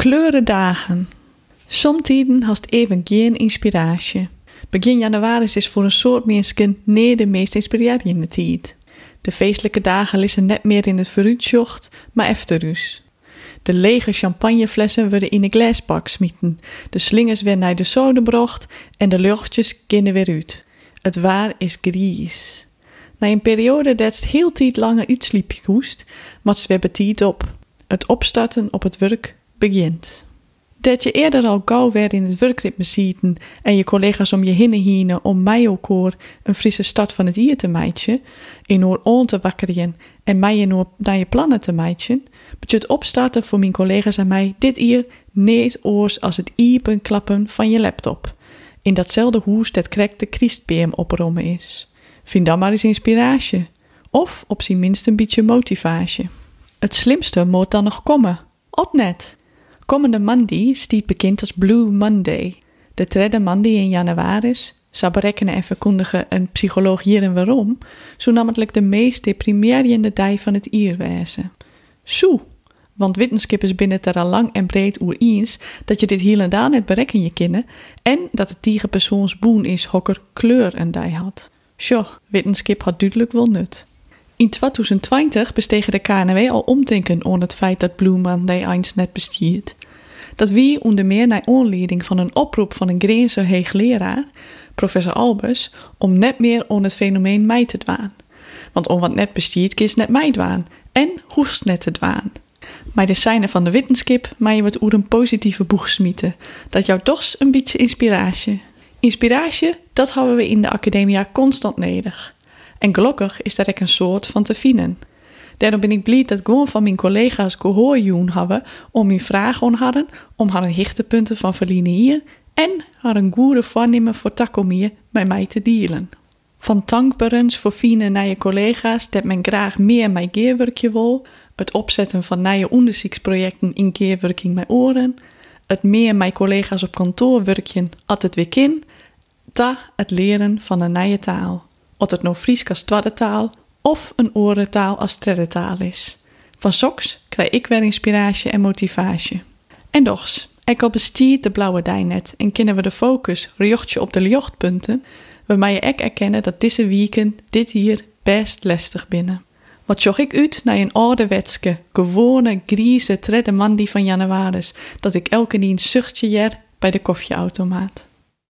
Kleurendagen. Somtijden hast even geen inspiratie. Begin januari is voor een soort mensen nee de meest inspirerende tijd. De feestelijke dagen liggen net meer in het vooruitzocht, maar efterus. De lege champagneflessen worden in een glasbak smieten, de slingers weer naar de zoden brocht en de luchtjes kennen weer uit. Het waar is gries. Na een periode dat het heel tijd lange uitsliepje koest, mat zwebbe tijd op. Het opstarten op het werk begint. Dat je eerder al gauw weer in het werkritme zitten en je collega's om je heen hienen om mij ook hoor een frisse start van het jaar te meidje, in oor on te wakkeren en mij in naar je plannen te meidje, bet je het opstarten voor mijn collega's en mij dit hier nees oors als het iepen klappen van je laptop. In datzelfde hoes dat krek de Christbeem oprommen is. Vind dan maar eens inspiratie. Of op zijn minst een beetje motivatie. Het slimste moet dan nog komen. Op net. Komende Monday stiet bekend als Blue Monday. De derde Monday in januari zou berekenen en verkondigen een psycholoog hier en waarom, zo namelijk de meest deprimerende dag van het ierwezen. Soe, want wetenschapers binnen het er al lang en breed oer eens dat je dit hier en daar net berekken je kennen en dat het tegen persoons boen is hokker kleur en dij had. Sjoh, wetenschap had duidelijk wel nut. In 2020 bestegen de KNW al omdenken over het feit dat Blue Monday eens net bestiert. Dat wie onder meer naar aanleiding van een oproep van een Greense hoogleraar, professor Albers, om net meer on het fenomeen mij te dwaan. Want om wat net bestiert kies net mij dwaan en hoest net te dwaan. Maar de seinen van de wetenschap maar wat oer een positieve boeg smieten. Dat jou toch een beetje inspiratie. Inspiratie, dat hebben we in de academia constant nodig. En gelukkig is daar ook een soort van te vinden. Daarom ben ik blij dat gewoon van mijn collega's gehoorjoen hebben om mijn vragen aan hadden, om haar hichtepunten van verliezen hier en haar een goede voornemen voor takomier bij mij te dealen. Van tankbarens voor fine je collega's dat men graag meer mijn geerwerkje wil, het opzetten van nieuwe onderzoeksprojecten in keerwerking met oren, het meer mijn collega's op kantoor werken altijd weer kin, ta het leren van een nieuwe taal. Of het nou Fries als tweede taal of een orentaal als derde taal is. Van soks krijg ik weer inspiratie en motivatie. En dochs, ik al bestiert de blauwe dij net en kennen we de focus riochtje op de ljochtpunten, waarmee je ek erkennen dat deze weken dit hier best lastig binnen. Wat zocht ik uit naar een ouderwetske, gewone, grieze, tredde die van januaris, dat ik elke dien zuchtje jer bij de koffieautomaat.